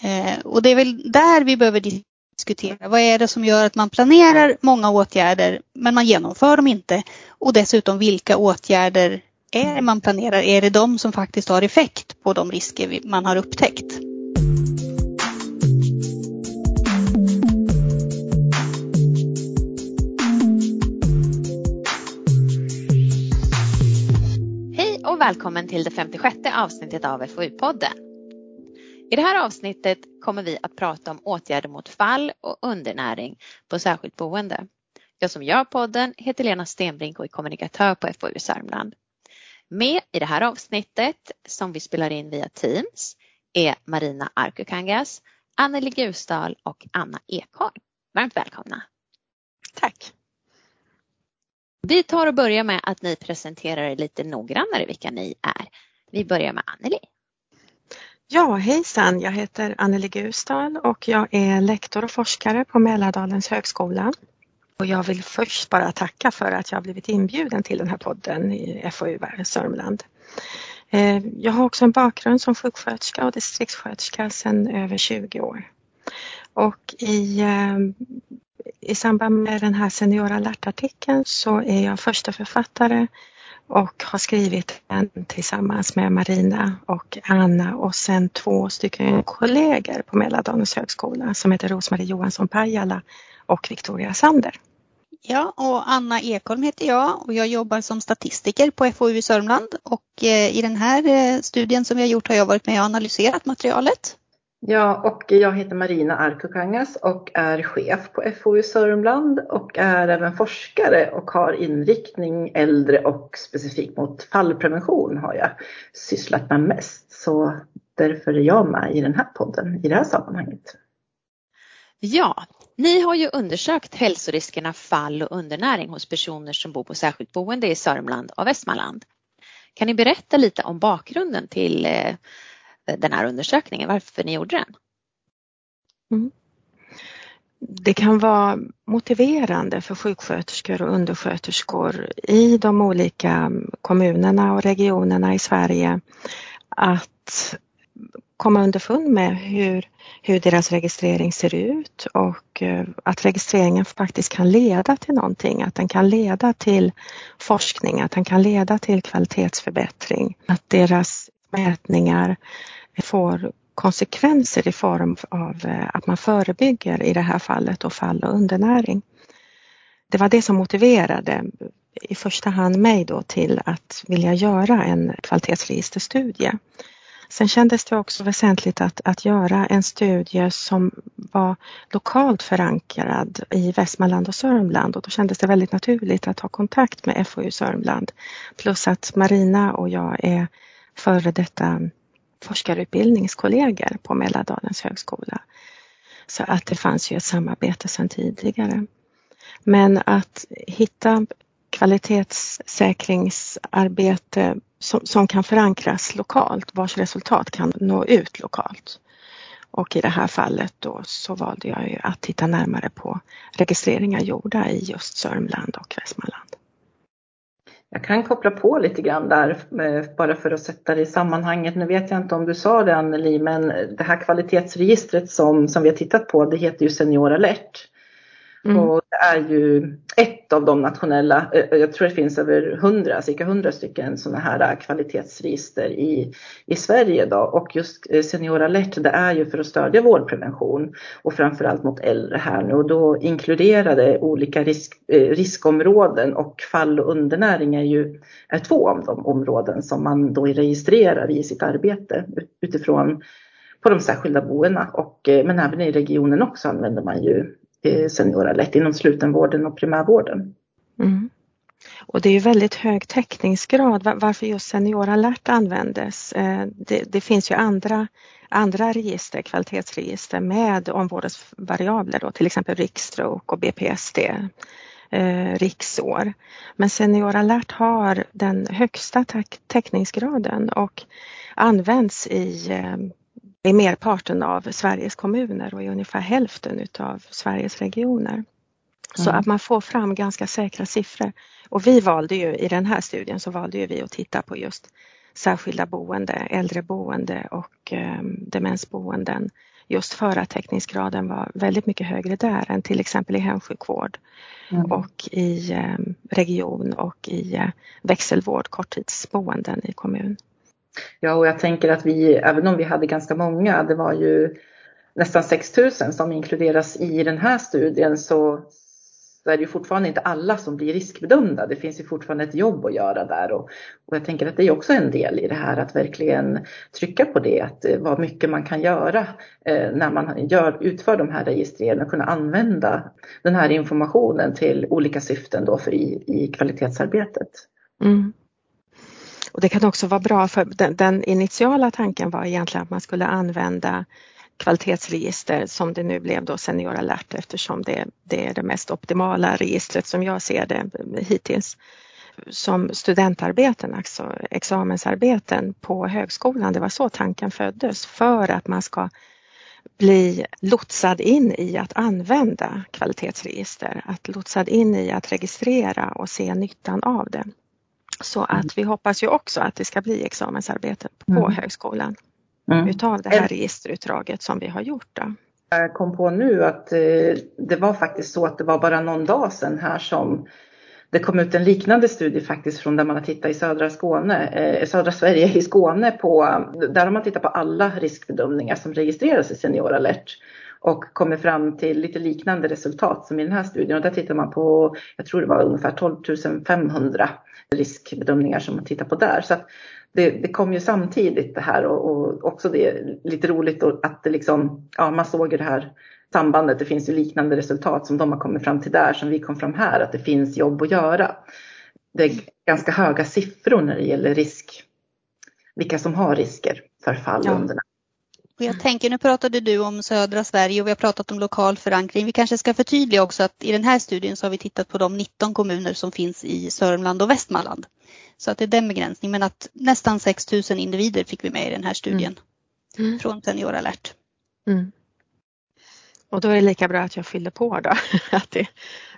Eh, och det är väl där vi behöver diskutera. Vad är det som gör att man planerar många åtgärder men man genomför dem inte? Och dessutom vilka åtgärder är det man planerar? Är det de som faktiskt har effekt på de risker man har upptäckt? Hej och välkommen till det 56 avsnittet av FoU-podden. I det här avsnittet kommer vi att prata om åtgärder mot fall och undernäring på särskilt boende. Jag som gör podden heter Lena Stenbrink och är kommunikatör på FoU Sörmland. Med i det här avsnittet som vi spelar in via Teams är Marina Arkukangas, Anneli Gusdal och Anna Ekholm. Varmt välkomna! Tack! Vi tar och börjar med att ni presenterar er lite noggrannare vilka ni är. Vi börjar med Anneli. Ja, hejsan! Jag heter Anneli Gusdal och jag är lektor och forskare på Mälardalens högskola. Och jag vill först bara tacka för att jag blivit inbjuden till den här podden i FoU Sörmland. Eh, jag har också en bakgrund som sjuksköterska och distriktssköterska sedan över 20 år. Och i, eh, i samband med den här Senior alert-artikeln så är jag första författare och har skrivit den tillsammans med Marina och Anna och sen två stycken kollegor på Mälardalens högskola som heter Rosmarie Johansson Pajala och Victoria Sander. Ja, och Anna Ekholm heter jag och jag jobbar som statistiker på FoU i Sörmland och eh, i den här eh, studien som vi har gjort har jag varit med och analyserat materialet. Ja, och jag heter Marina Arkukangas och är chef på FoU Sörmland och är även forskare och har inriktning äldre och specifikt mot fallprevention har jag sysslat med mest. Så därför är jag med i den här podden i det här sammanhanget. Ja, ni har ju undersökt hälsoriskerna fall och undernäring hos personer som bor på särskilt boende i Sörmland och Västmanland. Kan ni berätta lite om bakgrunden till eh, den här undersökningen, varför ni gjorde den? Mm. Det kan vara motiverande för sjuksköterskor och undersköterskor i de olika kommunerna och regionerna i Sverige att komma underfund med hur, hur deras registrering ser ut och eh, att registreringen faktiskt kan leda till någonting, att den kan leda till forskning, att den kan leda till kvalitetsförbättring, att deras mätningar får konsekvenser i form av eh, att man förebygger i det här fallet och fall och undernäring. Det var det som motiverade i första hand mig då till att vilja göra en kvalitetsregisterstudie. Sen kändes det också väsentligt att, att göra en studie som var lokalt förankrad i Västmanland och Sörmland och då kändes det väldigt naturligt att ha kontakt med FoU Sörmland. Plus att Marina och jag är före detta forskarutbildningskollegor på Mälardalens högskola. Så att det fanns ju ett samarbete sedan tidigare. Men att hitta kvalitetssäkringsarbete som, som kan förankras lokalt, vars resultat kan nå ut lokalt. Och i det här fallet då så valde jag ju att titta närmare på registreringar gjorda i just Sörmland och Västmanland. Jag kan koppla på lite grann där eh, bara för att sätta det i sammanhanget. Nu vet jag inte om du sa det Anneli, men det här kvalitetsregistret som, som vi har tittat på, det heter ju Senior alert. Mm. Och det är ju ett av de nationella, eh, jag tror det finns över hundra, cirka hundra stycken sådana här eh, kvalitetsregister i, i Sverige idag. Och just eh, Senior alert det är ju för att stödja vårdprevention och framförallt mot äldre här nu. Och då inkluderade olika risk, riskområden och fall och undernäring är ju är två av de områden som man då registrerar i sitt arbete utifrån på de särskilda boendena. Och, men även i regionen också använder man ju Eh, seniora lätt inom slutenvården och primärvården. Mm. Och det är väldigt hög täckningsgrad varför just Senior alert användes. Eh, det, det, finns ju andra, andra register, kvalitetsregister med omvårdnadsvariabler då, till exempel riksstroke och BPSD, eh, riksår. Men Senior alert har den högsta täckningsgraden och används i eh, i merparten av Sveriges kommuner och i ungefär hälften utav Sveriges regioner. Mm. Så att man får fram ganska säkra siffror. Och vi valde ju i den här studien så valde ju vi att titta på just särskilda boende, äldreboende och eh, demensboenden just för att täckningsgraden var väldigt mycket högre där än till exempel i hemsjukvård mm. och i eh, region och i eh, växelvård, korttidsboenden i kommun. Ja, och jag tänker att vi, även om vi hade ganska många, det var ju nästan 6 000 som inkluderas i den här studien, så, så är det ju fortfarande inte alla som blir riskbedömda. Det finns ju fortfarande ett jobb att göra där och, och jag tänker att det är också en del i det här att verkligen trycka på det, att eh, vad mycket man kan göra eh, när man gör, utför de här registreringarna och kunna använda den här informationen till olika syften då för i, i kvalitetsarbetet. Mm. Och det kan också vara bra för den, den, initiala tanken var egentligen att man skulle använda kvalitetsregister som det nu blev då Senior alert eftersom det, det är det mest optimala registret som jag ser det hittills som studentarbeten, alltså examensarbeten på högskolan. Det var så tanken föddes för att man ska bli lotsad in i att använda kvalitetsregister, att lotsad in i att registrera och se nyttan av det. Så att mm. vi hoppas ju också att det ska bli examensarbeten på mm. högskolan mm. utav det här registerutdraget som vi har gjort. Då. Jag kom på nu att eh, det var faktiskt så att det var bara någon dag sedan här som det kom ut en liknande studie faktiskt från där man har tittat i södra Skåne, eh, södra Sverige i Skåne på, där har man tittat på alla riskbedömningar som registreras i Senior alert och kommer fram till lite liknande resultat som i den här studien. Och där tittar man på, jag tror det var ungefär 12 500 riskbedömningar som man tittar på där. Så det, det kom ju samtidigt det här och, och också det är lite roligt att det liksom, ja man såg ju det här sambandet. Det finns ju liknande resultat som de har kommit fram till där som vi kom fram här, att det finns jobb att göra. Det är ganska höga siffror när det gäller risk, vilka som har risker för fall ja. under och jag tänker, nu pratade du om södra Sverige och vi har pratat om lokal förankring. Vi kanske ska förtydliga också att i den här studien så har vi tittat på de 19 kommuner som finns i Sörmland och Västmanland. Så att det är den begränsningen, men att nästan 6 000 individer fick vi med i den här studien mm. Mm. från Senior alert. Mm. Och då är det lika bra att jag fyller på då. Att det,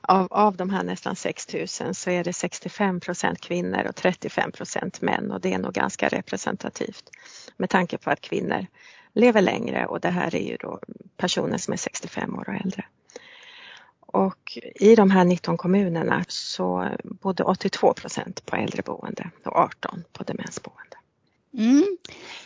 av, av de här nästan 6 000 så är det 65 procent kvinnor och 35 procent män och det är nog ganska representativt med tanke på att kvinnor lever längre och det här är ju då personer som är 65 år och äldre. Och i de här 19 kommunerna så bodde 82 procent på äldreboende och 18 på demensboende. Mm.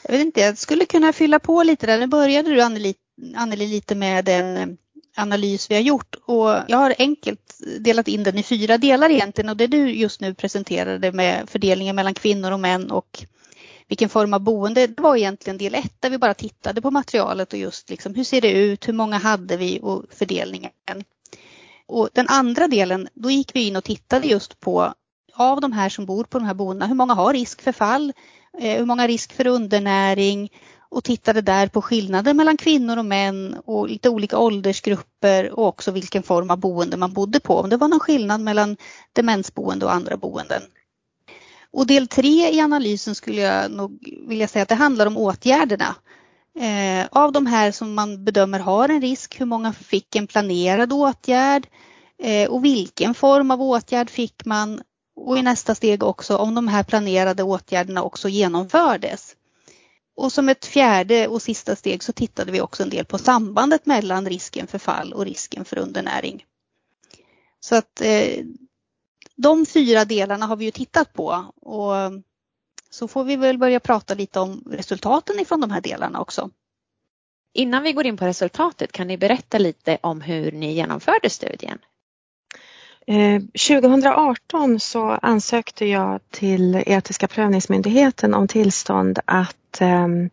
Jag vet inte, jag skulle kunna fylla på lite där. Nu började du Anneli, Anneli lite med den analys vi har gjort och jag har enkelt delat in den i fyra delar egentligen och det du just nu presenterade med fördelningen mellan kvinnor och män och vilken form av boende, det var egentligen del ett där vi bara tittade på materialet och just liksom hur ser det ut, hur många hade vi och fördelningen. Och den andra delen, då gick vi in och tittade just på av de här som bor på de här boendena, hur många har risk för fall, eh, hur många har risk för undernäring och tittade där på skillnader mellan kvinnor och män och lite olika åldersgrupper och också vilken form av boende man bodde på. Om det var någon skillnad mellan demensboende och andra boenden. Och del tre i analysen skulle jag nog vilja säga att det handlar om åtgärderna. Eh, av de här som man bedömer har en risk, hur många fick en planerad åtgärd eh, och vilken form av åtgärd fick man? Och i nästa steg också om de här planerade åtgärderna också genomfördes. Och som ett fjärde och sista steg så tittade vi också en del på sambandet mellan risken för fall och risken för undernäring. Så att eh, de fyra delarna har vi ju tittat på och så får vi väl börja prata lite om resultaten ifrån de här delarna också. Innan vi går in på resultatet kan ni berätta lite om hur ni genomförde studien? 2018 eh, så ansökte jag till Etiska prövningsmyndigheten om tillstånd att ehm,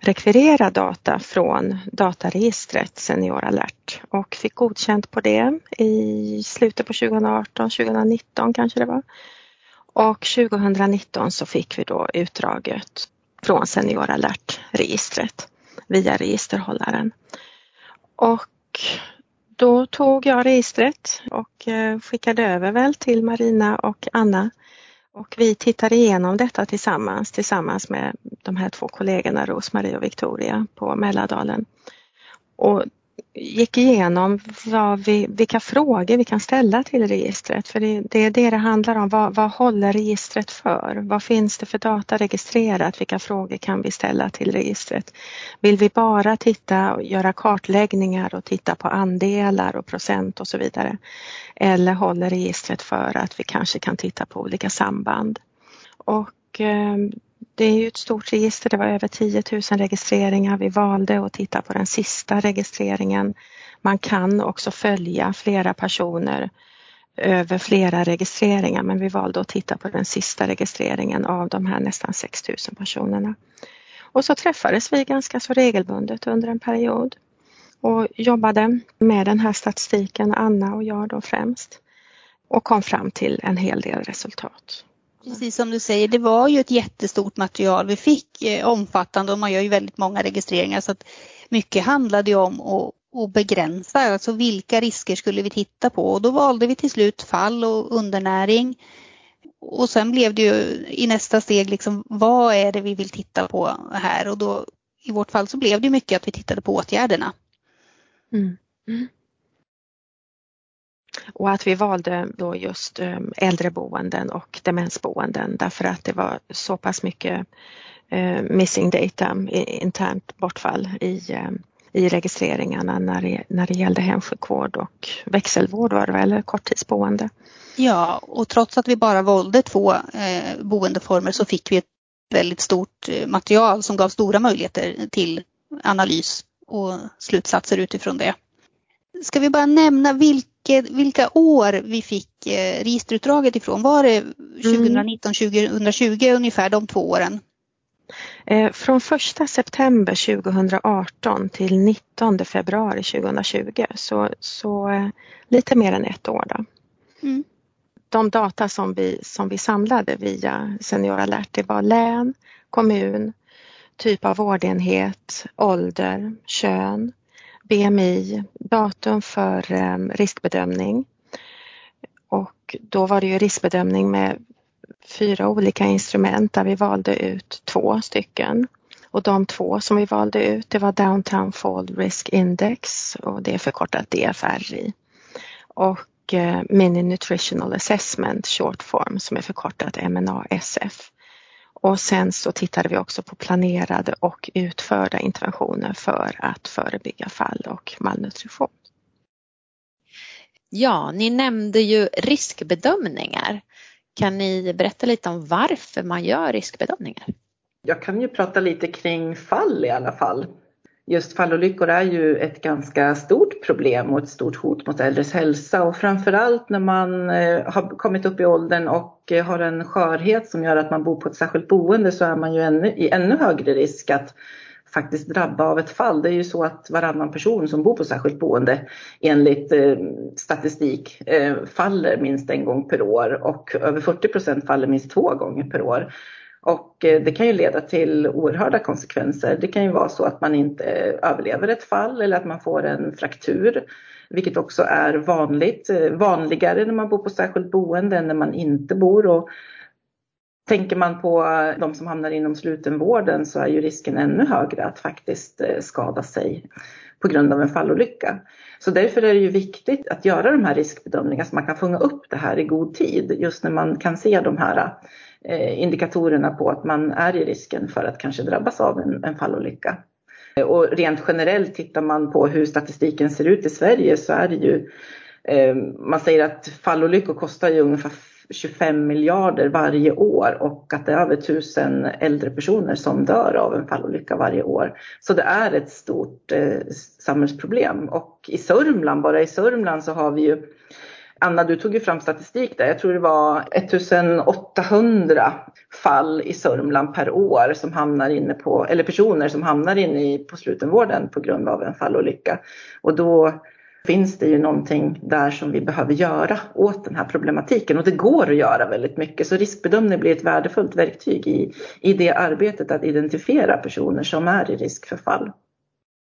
rekvirera data från dataregistret Senior alert och fick godkänt på det i slutet på 2018, 2019 kanske det var. Och 2019 så fick vi då utdraget från Senior alert-registret via registerhållaren. Och då tog jag registret och eh, skickade över väl till Marina och Anna och vi tittade igenom detta tillsammans, tillsammans med de här två kollegorna Rosmarie och Victoria på Mälardalen. Och gick igenom vad vi, vilka frågor vi kan ställa till registret. För det, det är det det handlar om. Vad, vad håller registret för? Vad finns det för data registrerat? Vilka frågor kan vi ställa till registret? Vill vi bara titta och göra kartläggningar och titta på andelar och procent och så vidare? Eller håller registret för att vi kanske kan titta på olika samband? Och ehm, det är ju ett stort register, det var över 10 000 registreringar. Vi valde att titta på den sista registreringen. Man kan också följa flera personer över flera registreringar men vi valde att titta på den sista registreringen av de här nästan 6 000 personerna. Och så träffades vi ganska så regelbundet under en period och jobbade med den här statistiken, Anna och jag då främst och kom fram till en hel del resultat. Precis som du säger, det var ju ett jättestort material vi fick, eh, omfattande och man gör ju väldigt många registreringar så att mycket handlade ju om att, att begränsa, alltså vilka risker skulle vi titta på och då valde vi till slut fall och undernäring. Och sen blev det ju i nästa steg liksom vad är det vi vill titta på här och då i vårt fall så blev det mycket att vi tittade på åtgärderna. Mm. Mm. Och att vi valde då just ehm, äldreboenden och demensboenden därför att det var så pass mycket ehm, missing data, internt bortfall i, ehm, i registreringarna när det, när det gällde hemsjukvård och växelvård var det väl, eller korttidsboende. Ja, och trots att vi bara valde två eh, boendeformer så fick vi ett väldigt stort eh, material som gav stora möjligheter till analys och slutsatser utifrån det. Ska vi bara nämna vilket, vilka år vi fick eh, registerutdraget ifrån? Var det 2019, mm. 2020 ungefär de två åren? Eh, från 1 september 2018 till 19 februari 2020 så, så eh, lite mer än ett år. Då. Mm. De data som vi, som vi samlade via Senior alert det var län, kommun, typ av vårdenhet, ålder, kön, BMI, datum för ehm, riskbedömning. Och då var det ju riskbedömning med fyra olika instrument där vi valde ut två stycken. Och de två som vi valde ut det var Downtown Fall Risk Index och det är förkortat DFRI. Och eh, Mini Nutritional Assessment Short Form som är förkortat MNASF. Och sen så tittade vi också på planerade och utförda interventioner för att förebygga fall och malnutrition. Ja, ni nämnde ju riskbedömningar. Kan ni berätta lite om varför man gör riskbedömningar? Jag kan ju prata lite kring fall i alla fall just fallolyckor är ju ett ganska stort problem och ett stort hot mot äldres hälsa och framförallt när man eh, har kommit upp i åldern och eh, har en skörhet som gör att man bor på ett särskilt boende så är man ju ännu, i ännu högre risk att faktiskt drabba av ett fall. Det är ju så att varannan person som bor på särskilt boende enligt eh, statistik eh, faller minst en gång per år och över 40 procent faller minst två gånger per år. Och eh, det kan ju leda till oerhörda konsekvenser. Det kan ju vara så att man inte eh, överlever ett fall eller att man får en fraktur. Vilket också är vanligt, eh, vanligare när man bor på särskilt boende än när man inte bor. Och tänker man på de som hamnar inom slutenvården så är ju risken ännu högre att faktiskt skada sig på grund av en fallolycka. Så därför är det ju viktigt att göra de här riskbedömningarna så man kan fånga upp det här i god tid just när man kan se de här Eh, indikatorerna på att man är i risken för att kanske drabbas av en, en fallolycka. Eh, och rent generellt tittar man på hur statistiken ser ut i Sverige så är det ju, eh, man säger att fallolyckor kostar ju ungefär 25 miljarder varje år och att det är över 1000 äldre personer som dör av en fallolycka varje år. Så det är ett stort eh, samhällsproblem och i Sörmland, bara i Sörmland så har vi ju Anna, du tog ju fram statistik där. Jag tror det var 1800 fall i Sörmland per år som hamnar inne på, eller personer som hamnar inne på slutenvården på grund av en fallolycka. Och då finns det ju någonting där som vi behöver göra åt den här problematiken och det går att göra väldigt mycket så riskbedömning blir ett värdefullt verktyg i, i det arbetet att identifiera personer som är i risk för fall.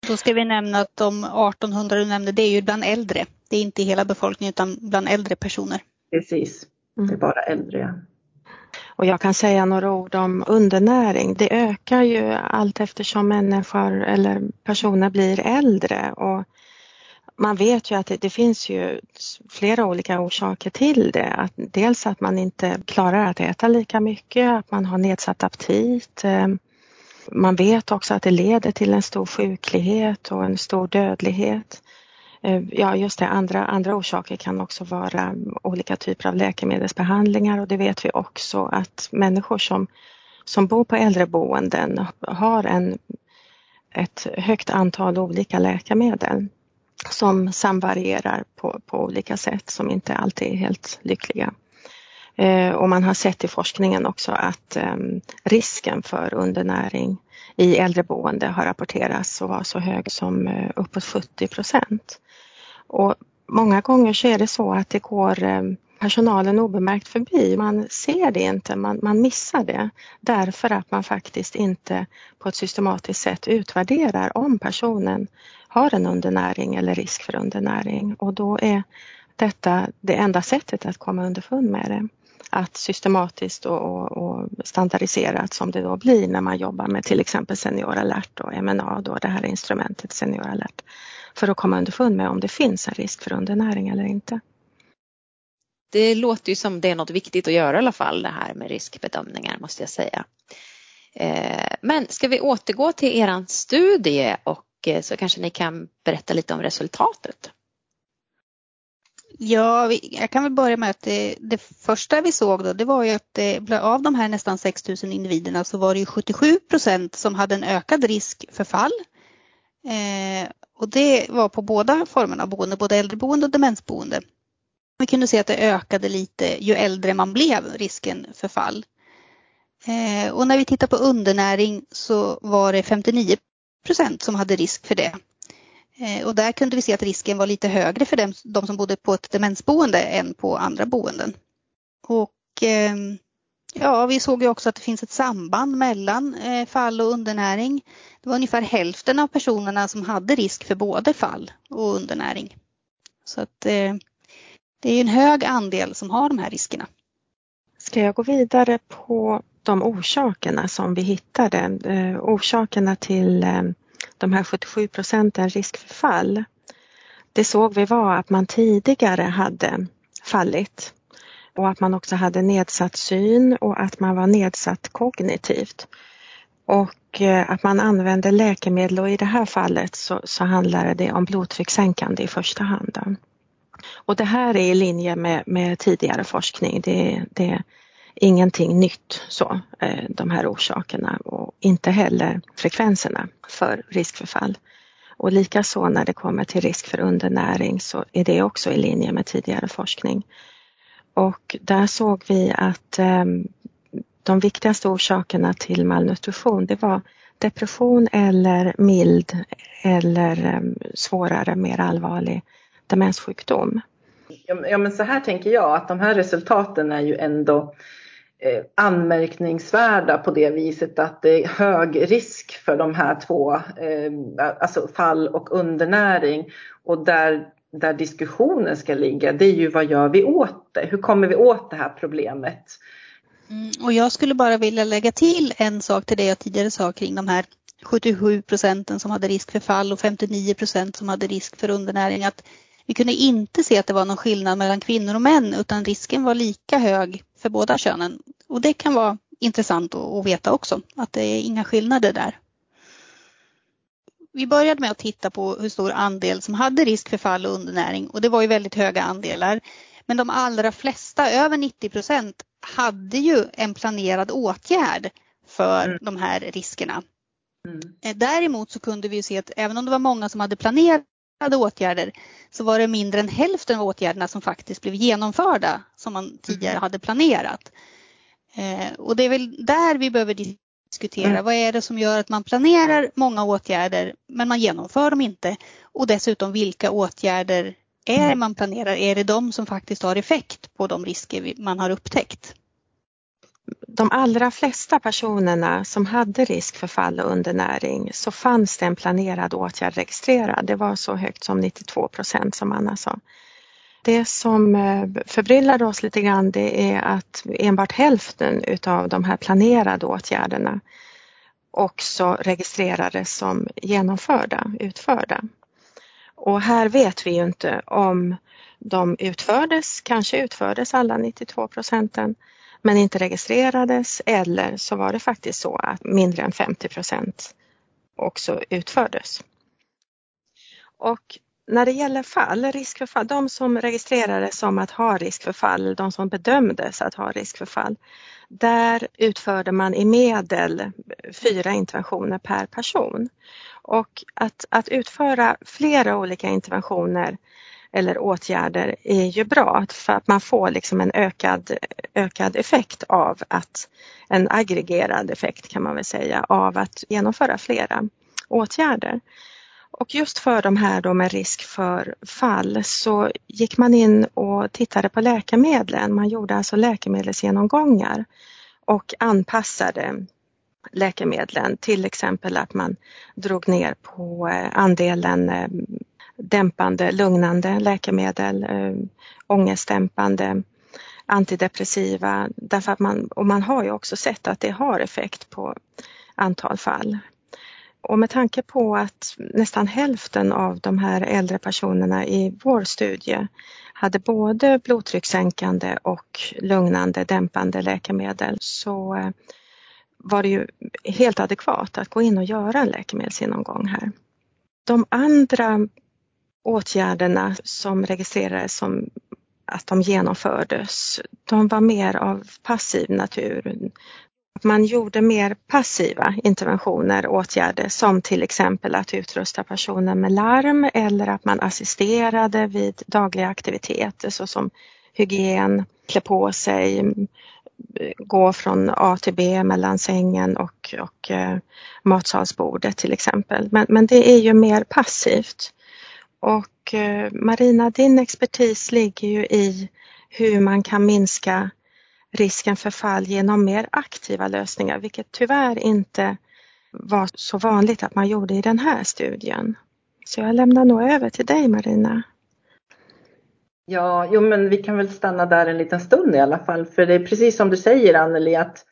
Då ska vi nämna att de 1800 du nämnde, det är ju bland äldre. Det är inte hela befolkningen utan bland äldre personer. Precis, det är bara äldre. Ja. Och jag kan säga några ord om undernäring. Det ökar ju allt eftersom människor eller personer blir äldre och man vet ju att det, det, finns ju flera olika orsaker till det. Att dels att man inte klarar att äta lika mycket, att man har nedsatt aptit. Eh, man vet också att det leder till en stor sjuklighet och en stor dödlighet. Eh, ja, just det, andra, andra orsaker kan också vara olika typer av läkemedelsbehandlingar och det vet vi också att människor som, som bor på äldreboenden har en, ett högt antal olika läkemedel som samvarierar på, på olika sätt som inte alltid är helt lyckliga. Eh, och man har sett i forskningen också att ehm, risken för undernäring i äldreboende har rapporterats och vara så hög som eh, uppåt 70 procent. Och många gånger så är det så att det går eh, personalen obemärkt förbi. Man ser det inte, man, man missar det därför att man faktiskt inte på ett systematiskt sätt utvärderar om personen har en undernäring eller risk för undernäring och då är detta det enda sättet att komma underfund med det. Att systematiskt och, och, standardiserat som det då blir när man jobbar med till exempel Senior alert och MNA, då det här instrumentet Senior alert, för att komma underfund med om det finns en risk för undernäring eller inte. Det låter ju som det är något viktigt att göra i alla fall det här med riskbedömningar måste jag säga. Eh, men ska vi återgå till eran studie och eh, så kanske ni kan berätta lite om resultatet. Ja, jag kan väl börja med att det, det, första vi såg då det var ju att det, av de här nästan 6 000 individerna så var det ju 77 procent som hade en ökad risk för fall. Eh, och det var på båda formerna av boende, både äldreboende och demensboende. Vi kunde se att det ökade lite ju äldre man blev, risken för fall. Eh, och när vi tittar på undernäring så var det 59 procent som hade risk för det. Eh, och där kunde vi se att risken var lite högre för dem, de som bodde på ett demensboende än på andra boenden. Och eh, ja, vi såg ju också att det finns ett samband mellan eh, fall och undernäring. Det var ungefär hälften av personerna som hade risk för både fall och undernäring. Så att det är en hög andel som har de här riskerna. Ska jag gå vidare på de orsakerna som vi hittade? Orsakerna till de här 77 procenten risk för fall, det såg vi var att man tidigare hade fallit och att man också hade nedsatt syn och att man var nedsatt kognitivt. Och eh, att man använde läkemedel och i det här fallet så, så handlade det om blodtryckssänkande i första hand. Och det här är i linje med, med tidigare forskning. Det, det, ingenting nytt så, eh, de här orsakerna och inte heller frekvenserna för riskförfall. Och likaså när det kommer till risk för undernäring så är det också i linje med tidigare forskning. Och där såg vi att ehm, de viktigaste orsakerna till malnutrition det var depression eller mild eller ehm, svårare, mer allvarlig demenssjukdom. Ja men så här tänker jag att de här resultaten är ju ändå Eh, anmärkningsvärda på det viset att det är hög risk för de här två, eh, alltså fall och undernäring. Och där, där diskussionen ska ligga, det är ju vad gör vi åt det? Hur kommer vi åt det här problemet? Mm, och jag skulle bara vilja lägga till en sak till det jag tidigare sa kring de här 77 procenten som hade risk för fall och 59 procent som hade risk för undernäring. Att vi kunde inte se att det var någon skillnad mellan kvinnor och män utan risken var lika hög för båda könen. Och det kan vara intressant att veta också, att det är inga skillnader där. Vi började med att titta på hur stor andel som hade risk för fall och undernäring och det var ju väldigt höga andelar. Men de allra flesta, över 90 procent, hade ju en planerad åtgärd för mm. de här riskerna. Mm. Eh, däremot så kunde vi se att även om det var många som hade planerat åtgärder så var det mindre än hälften av åtgärderna som faktiskt blev genomförda som man tidigare mm. hade planerat. Eh, och det är väl där vi behöver diskutera. Mm. Vad är det som gör att man planerar många åtgärder men man genomför dem inte? Och dessutom vilka åtgärder är det man planerar? Är det de som faktiskt har effekt på de risker man har upptäckt? De allra flesta personerna som hade risk för fall och undernäring så fanns det en planerad åtgärd registrerad. Det var så högt som 92 procent som Anna sa. Det som eh, förbryllade oss lite grann det är att enbart hälften utav de här planerade åtgärderna också registrerades som genomförda, utförda. Och här vet vi ju inte om de utfördes, kanske utfördes alla 92 procenten, men inte registrerades eller så var det faktiskt så att mindre än 50 procent också utfördes. Och när det gäller fall, risk för fall, de som registrerades som att ha risk för fall, de som bedömdes att ha risk för fall, där utförde man i medel fyra interventioner per person. Och att, att utföra flera olika interventioner eller åtgärder är ju bra för att man får liksom en ökad, ökad effekt av att, en aggregerad effekt kan man väl säga, av att genomföra flera åtgärder. Och just för de här då med risk för fall så gick man in och tittade på läkemedlen. Man gjorde alltså läkemedelsgenomgångar och anpassade läkemedlen. Till exempel att man drog ner på eh, andelen eh, dämpande, lugnande läkemedel, äh, ångestdämpande, antidepressiva. Därför att man, och man har ju också sett att det har effekt på antal fall. Och med tanke på att nästan hälften av de här äldre personerna i vår studie hade både blodtryckssänkande och lugnande, dämpande läkemedel så eh, var det ju helt adekvat att gå in och göra en läkemedelsgenomgång här. De andra åtgärderna som registrerades som att de genomfördes, de var mer av passiv natur. Man gjorde mer passiva interventioner, åtgärder som till exempel att utrusta personen med larm eller att man assisterade vid dagliga aktiviteter såsom hygien, klä på sig, gå från A till B mellan sängen och, och eh, matsalsbordet till exempel. Men, men det är ju mer passivt. Och eh, Marina, din expertis ligger ju i hur man kan minska risken för fall genom mer aktiva lösningar, vilket tyvärr inte var så vanligt att man gjorde i den här studien. Så jag lämnar nog över till dig Marina. Ja, jo men vi kan väl stanna där en liten stund i alla fall, för det är precis som du säger Anneli att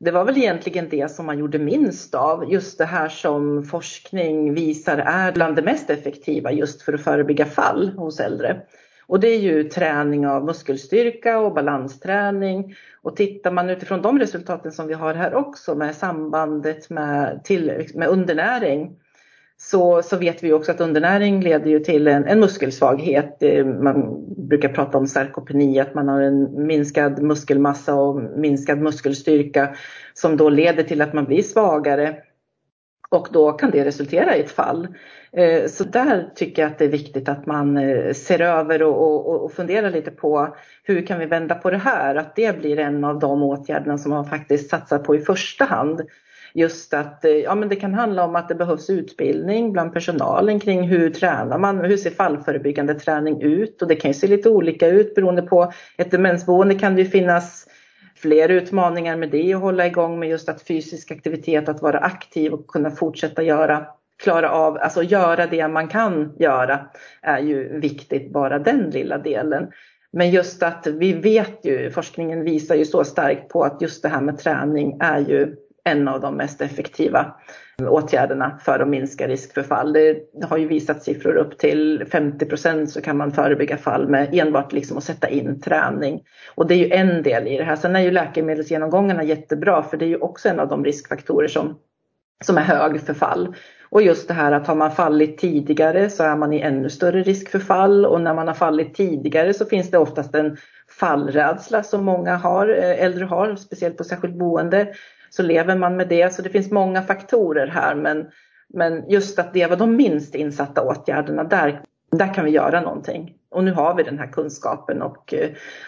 det var väl egentligen det som man gjorde minst av. Just det här som forskning visar är bland det mest effektiva just för att förebygga fall hos äldre. Och det är ju träning av muskelstyrka och balansträning. Och tittar man utifrån de resultaten som vi har här också med sambandet med, till, med undernäring så, så vet vi också att undernäring leder ju till en, en muskelsvaghet. Eh, man brukar prata om sarkopeni, att man har en minskad muskelmassa och minskad muskelstyrka som då leder till att man blir svagare. Och då kan det resultera i ett fall. Eh, så där tycker jag att det är viktigt att man eh, ser över och, och, och funderar lite på hur kan vi vända på det här? Att det blir en av de åtgärderna som man faktiskt satsar på i första hand just att eh, ja, men det kan handla om att det behövs utbildning bland personalen kring hur tränar man, hur ser fallförebyggande träning ut och det kan ju se lite olika ut beroende på ett demensboende kan det ju finnas fler utmaningar med det och hålla igång med just att fysisk aktivitet, att vara aktiv och kunna fortsätta göra klara av, alltså göra det man kan göra är ju viktigt, bara den lilla delen. Men just att vi vet ju, forskningen visar ju så starkt på att just det här med träning är ju en av de mest effektiva åtgärderna för att minska risk för fall. Det har ju visat siffror upp till 50 procent så kan man förebygga fall med enbart liksom att sätta in träning. Och det är ju en del i det här. Sen är ju läkemedelsgenomgångarna jättebra för det är ju också en av de riskfaktorer som, som är hög för fall. Och just det här att har man fallit tidigare så är man i ännu större risk för fall och när man har fallit tidigare så finns det oftast en fallrädsla som många har, eh, äldre har, speciellt på särskilt boende så lever man med det. Så det finns många faktorer här men, men just att det var de minst insatta åtgärderna, där, där kan vi göra någonting. Och nu har vi den här kunskapen och,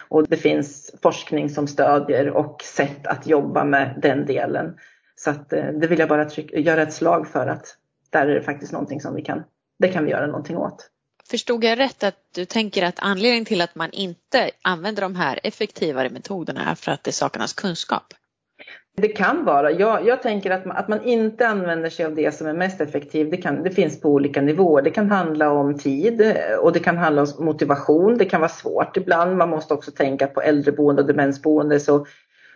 och det finns forskning som stödjer och sätt att jobba med den delen. Så att eh, det vill jag bara trycka, göra ett slag för att där är det faktiskt någonting som vi kan, det kan vi göra någonting åt. Förstod jag rätt att du tänker att anledningen till att man inte använder de här effektivare metoderna är för att det saknas kunskap? Det kan vara. Jag, jag tänker att man, att man inte använder sig av det som är mest effektivt. Det, kan, det finns på olika nivåer. Det kan handla om tid eh, och det kan handla om motivation. Det kan vara svårt ibland. Man måste också tänka på äldreboende och demensboende så,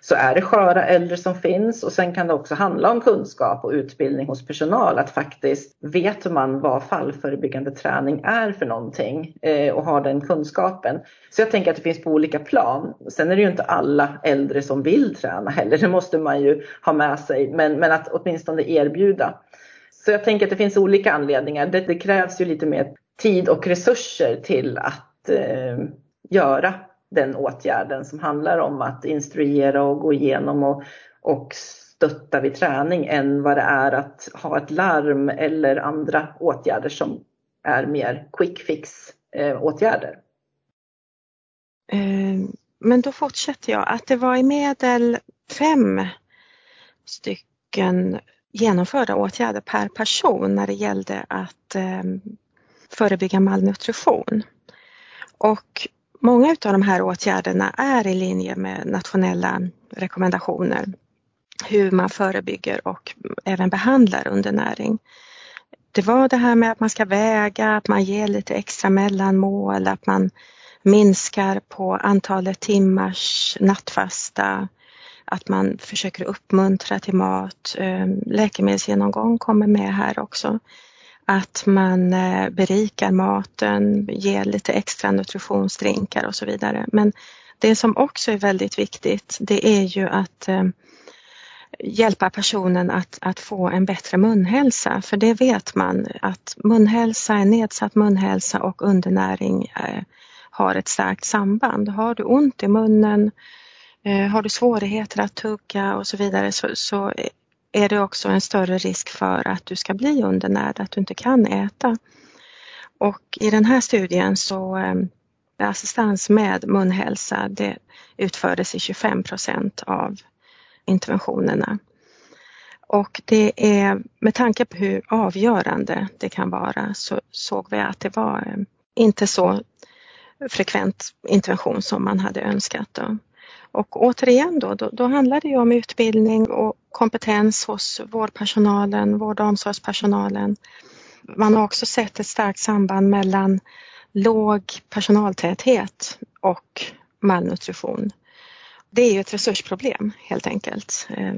så är det sköra äldre som finns och sen kan det också handla om kunskap och utbildning hos personal. Att faktiskt vet man vad fallförebyggande träning är för någonting eh, och har den kunskapen. Så jag tänker att det finns på olika plan. Sen är det ju inte alla äldre som vill träna heller, det måste man ju ha med sig. Men, men att åtminstone erbjuda. Så jag tänker att det finns olika anledningar. Det, det krävs ju lite mer tid och resurser till att eh, göra den åtgärden som handlar om att instruera och gå igenom och, och stötta vid träning än vad det är att ha ett larm eller andra åtgärder som är mer quick fix eh, åtgärder. Eh, men då fortsätter jag att det var i medel fem stycken genomförda åtgärder per person när det gällde att eh, förebygga malnutrition. Och många av de här åtgärderna är i linje med nationella rekommendationer hur man förebygger och även behandlar undernäring. Det var det här med att man ska väga, att man ger lite extra mellanmål, att man minskar på antalet timmars nattfasta, att man försöker uppmuntra till mat. Ehm, läkemedelsgenomgång kommer med här också. Att man eh, berikar maten, ger lite extra nutritionsdrinkar och så vidare. Men det som också är väldigt viktigt det är ju att eh, hjälpa personen att, att få en bättre munhälsa. För det vet man att munhälsa, nedsatt munhälsa och undernäring eh, har ett starkt samband. Har du ont i munnen, har du svårigheter att tugga och så vidare så, så är det också en större risk för att du ska bli undernärd, att du inte kan äta. Och i den här studien så eh, assistans med munhälsa det utfördes i 25 procent av interventionerna. Och det är med tanke på hur avgörande det kan vara så såg vi att det var eh, inte så frekvent intervention som man hade önskat. Då. Och återigen då, då, då handlar det ju om utbildning och kompetens hos vårdpersonalen, vård och omsorgspersonalen. Man har också sett ett starkt samband mellan låg personaltäthet och malnutrition. Det är ju ett resursproblem helt enkelt. Eh,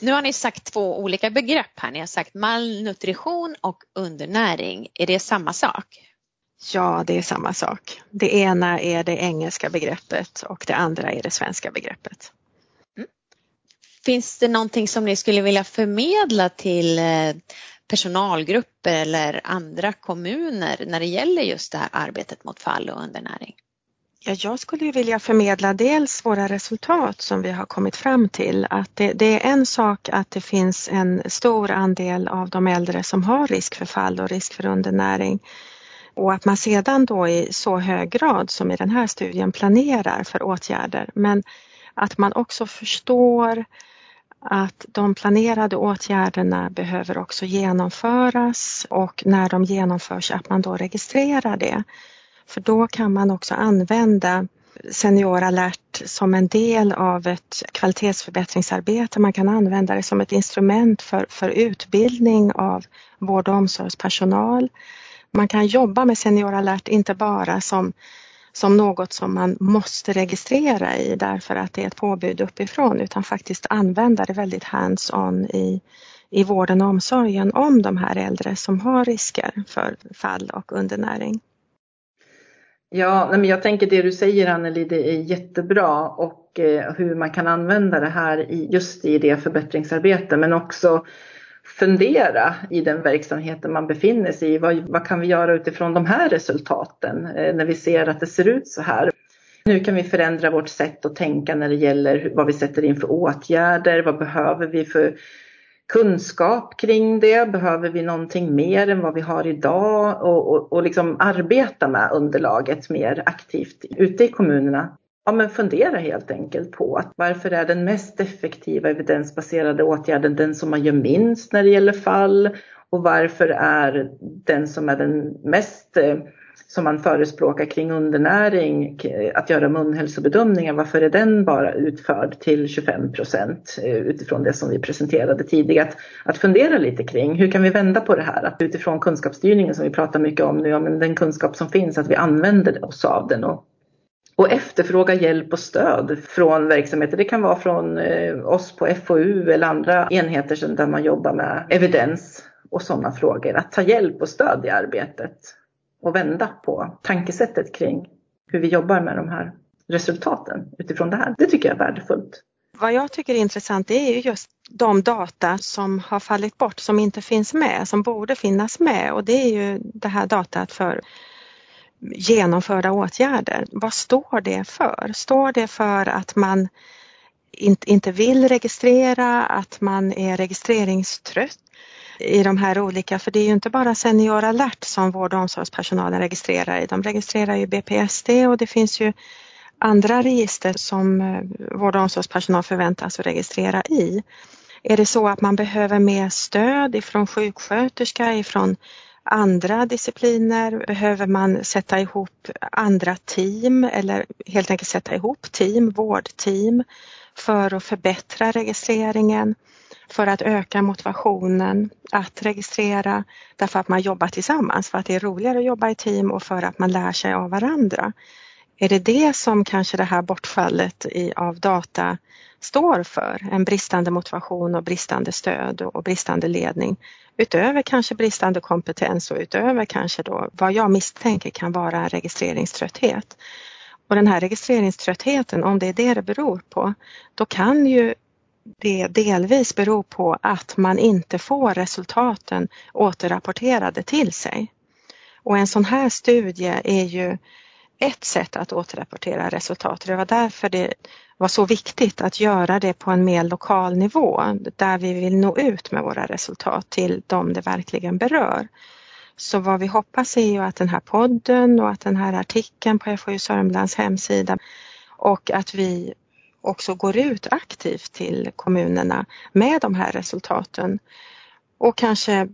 nu har ni sagt två olika begrepp här. Ni har sagt malnutrition och undernäring. Är det samma sak? Ja, det är samma sak. Det ena är det engelska begreppet och det andra är det svenska begreppet. Mm. Finns det någonting som ni skulle vilja förmedla till eh, personalgrupper eller andra kommuner när det gäller just det här arbetet mot fall och undernäring? Ja, jag skulle vilja förmedla dels våra resultat som vi har kommit fram till. Att det, det, är en sak att det finns en stor andel av de äldre som har risk för fall och risk för undernäring. Och att man sedan då i så hög grad som i den här studien planerar för åtgärder men att man också förstår att de planerade åtgärderna behöver också genomföras och när de genomförs att man då registrerar det. För då kan man också använda SeniorAlert som en del av ett kvalitetsförbättringsarbete. Man kan använda det som ett instrument för, för utbildning av vård och omsorgspersonal man kan jobba med SeniorAlert inte bara som, som något som man måste registrera i därför att det är ett påbud uppifrån utan faktiskt använda det väldigt hands-on i, i vården och omsorgen om de här äldre som har risker för fall och undernäring. Ja, men jag tänker det du säger Anneli, det är jättebra och eh, hur man kan använda det här just i det förbättringsarbetet men också fundera i den verksamheten man befinner sig i. Vad, vad kan vi göra utifrån de här resultaten eh, när vi ser att det ser ut så här? Nu kan vi förändra vårt sätt att tänka när det gäller vad vi sätter in för åtgärder. Vad behöver vi för kunskap kring det? Behöver vi någonting mer än vad vi har idag? Och, och, och liksom arbeta med underlaget mer aktivt ute i kommunerna ja, men fundera helt enkelt på att varför är den mest effektiva evidensbaserade åtgärden den som man gör minst när det gäller fall och varför är den som är den mest eh, som man förespråkar kring undernäring, att göra munhälsobedömningar, varför är den bara utförd till 25 procent eh, utifrån det som vi presenterade tidigare? Att, att fundera lite kring hur kan vi vända på det här? Att utifrån kunskapsstyrningen som vi pratar mycket om nu, ja, men den kunskap som finns, att vi använder oss av den och och efterfråga hjälp och stöd från verksamheter. Det kan vara från eh, oss på FoU eller andra enheter där man jobbar med evidens och sådana frågor. Att ta hjälp och stöd i arbetet och vända på tankesättet kring hur vi jobbar med de här resultaten utifrån det här. Det tycker jag är värdefullt. Vad jag tycker är intressant är ju just de data som har fallit bort, som inte finns med, som borde finnas med och det är ju det här datat för genomförda åtgärder. Vad står det för? Står det för att man inte vill registrera, att man är registreringstrött i de här olika, för det är ju inte bara Senior alert som vård och omsorgspersonalen registrerar i. De registrerar ju BPSD och det finns ju andra register som eh, vård och omsorgspersonal förväntas registrera i. Är det så att man behöver mer stöd ifrån sjuksköterska, ifrån andra discipliner? Behöver man sätta ihop andra team eller helt enkelt sätta ihop team, vårdteam för att förbättra registreringen? För att öka motivationen att registrera därför att man jobbar tillsammans, för att det är roligare att jobba i team och för att man lär sig av varandra. Är det det som kanske det här bortfallet i, av data står för? En bristande motivation och bristande stöd och, och bristande ledning utöver kanske bristande kompetens och utöver kanske då vad jag misstänker kan vara en registreringströtthet. Och den här registreringströttheten, om det är det det beror på, då kan ju det delvis bero på att man inte får resultaten återrapporterade till sig. Och en sån här studie är ju ett sätt att återrapportera resultat. Det var därför det var så viktigt att göra det på en mer lokal nivå där vi vill nå ut med våra resultat till dem det verkligen berör. Så vad vi hoppas är ju att den här podden och att den här artikeln på FoU Sörmlands hemsida och att vi också går ut aktivt till kommunerna med de här resultaten och kanske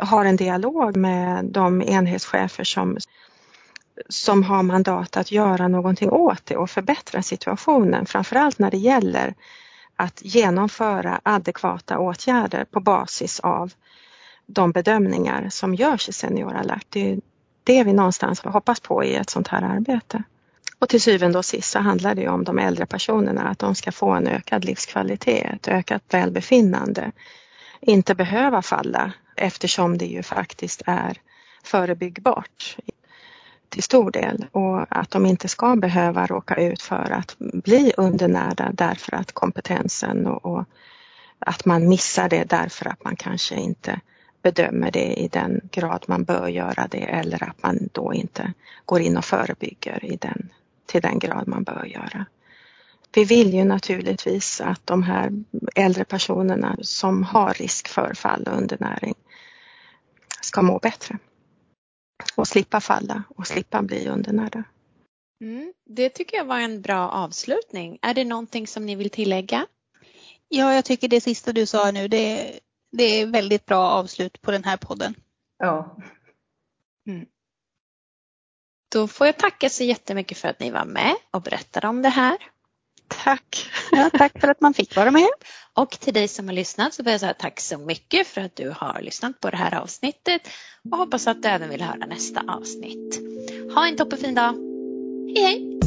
har en dialog med de enhetschefer som som har mandat att göra någonting åt det och förbättra situationen, framförallt när det gäller att genomföra adekvata åtgärder på basis av de bedömningar som görs i Senior alert. Det är det vi någonstans hoppas på i ett sånt här arbete. Och till syvende och sist så handlar det om de äldre personerna, att de ska få en ökad livskvalitet, ett ökat välbefinnande. Inte behöva falla eftersom det ju faktiskt är förebyggbart till stor del och att de inte ska behöva råka ut för att bli undernärda därför att kompetensen och, och att man missar det därför att man kanske inte bedömer det i den grad man bör göra det eller att man då inte går in och förebygger i den, till den grad man bör göra. Vi vill ju naturligtvis att de här äldre personerna som har risk för fall och undernäring ska må bättre och slippa falla och slippa bli undernärda. Mm, det tycker jag var en bra avslutning. Är det någonting som ni vill tillägga? Ja, jag tycker det sista du sa nu, det, det är väldigt bra avslut på den här podden. Ja. Mm. Då får jag tacka så jättemycket för att ni var med och berättade om det här. Tack! Ja, tack för att man fick vara med. Och till dig som har lyssnat så vill jag säga tack så mycket för att du har lyssnat på det här avsnittet och hoppas att du även vill höra nästa avsnitt. Ha en toppenfin dag. Hej hej!